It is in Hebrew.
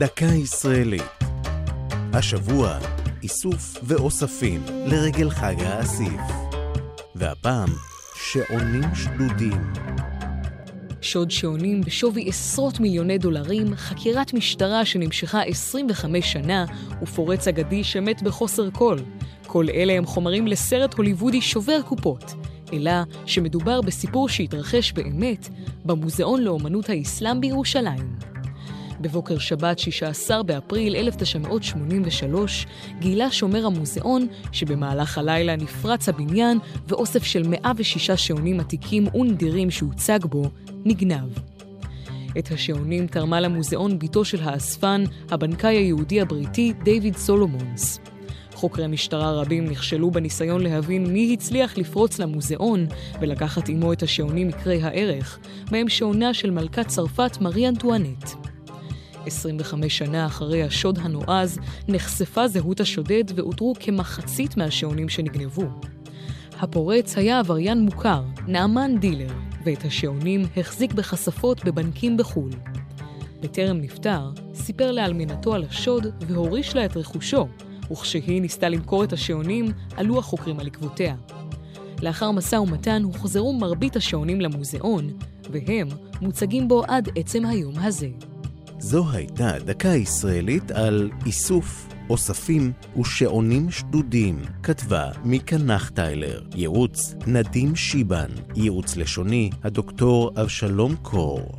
דקה ישראלית. השבוע, איסוף ואוספים לרגל חג האסיף. והפעם, שעונים שדודים. שוד שעונים בשווי עשרות מיליוני דולרים, חקירת משטרה שנמשכה 25 שנה, ופורץ אגדי שמת בחוסר כל. כל אלה הם חומרים לסרט הוליוודי שובר קופות, אלא שמדובר בסיפור שהתרחש באמת במוזיאון לאומנות האסלאם בירושלים. בבוקר שבת, 16 באפריל 1983, גילה שומר המוזיאון שבמהלך הלילה נפרץ הבניין ואוסף של 106 שעונים עתיקים ונדירים שהוצג בו נגנב. את השעונים תרמה למוזיאון בתו של האספן, הבנקאי היהודי הבריטי דיוויד סולומונס. חוקרי משטרה רבים נכשלו בניסיון להבין מי הצליח לפרוץ למוזיאון ולקחת עמו את השעונים מקרי הערך, בהם שעונה של מלכת צרפת מארי אנטואנט. 25 שנה אחרי השוד הנועז, נחשפה זהות השודד ואותרו כמחצית מהשעונים שנגנבו. הפורץ היה עבריין מוכר, נעמן דילר, ואת השעונים החזיק בכספות בבנקים בחו"ל. בטרם נפטר, סיפר לאלמנתו על השוד והוריש לה את רכושו, וכשהיא ניסתה למכור את השעונים, עלו החוקרים על עקבותיה. לאחר משא ומתן הוחזרו מרבית השעונים למוזיאון, והם מוצגים בו עד עצם היום הזה. זו הייתה דקה ישראלית על איסוף, אוספים ושעונים שדודים. כתבה מיקה נחטיילר. ייעוץ נדים שיבן. ייעוץ לשוני הדוקטור אבשלום קור.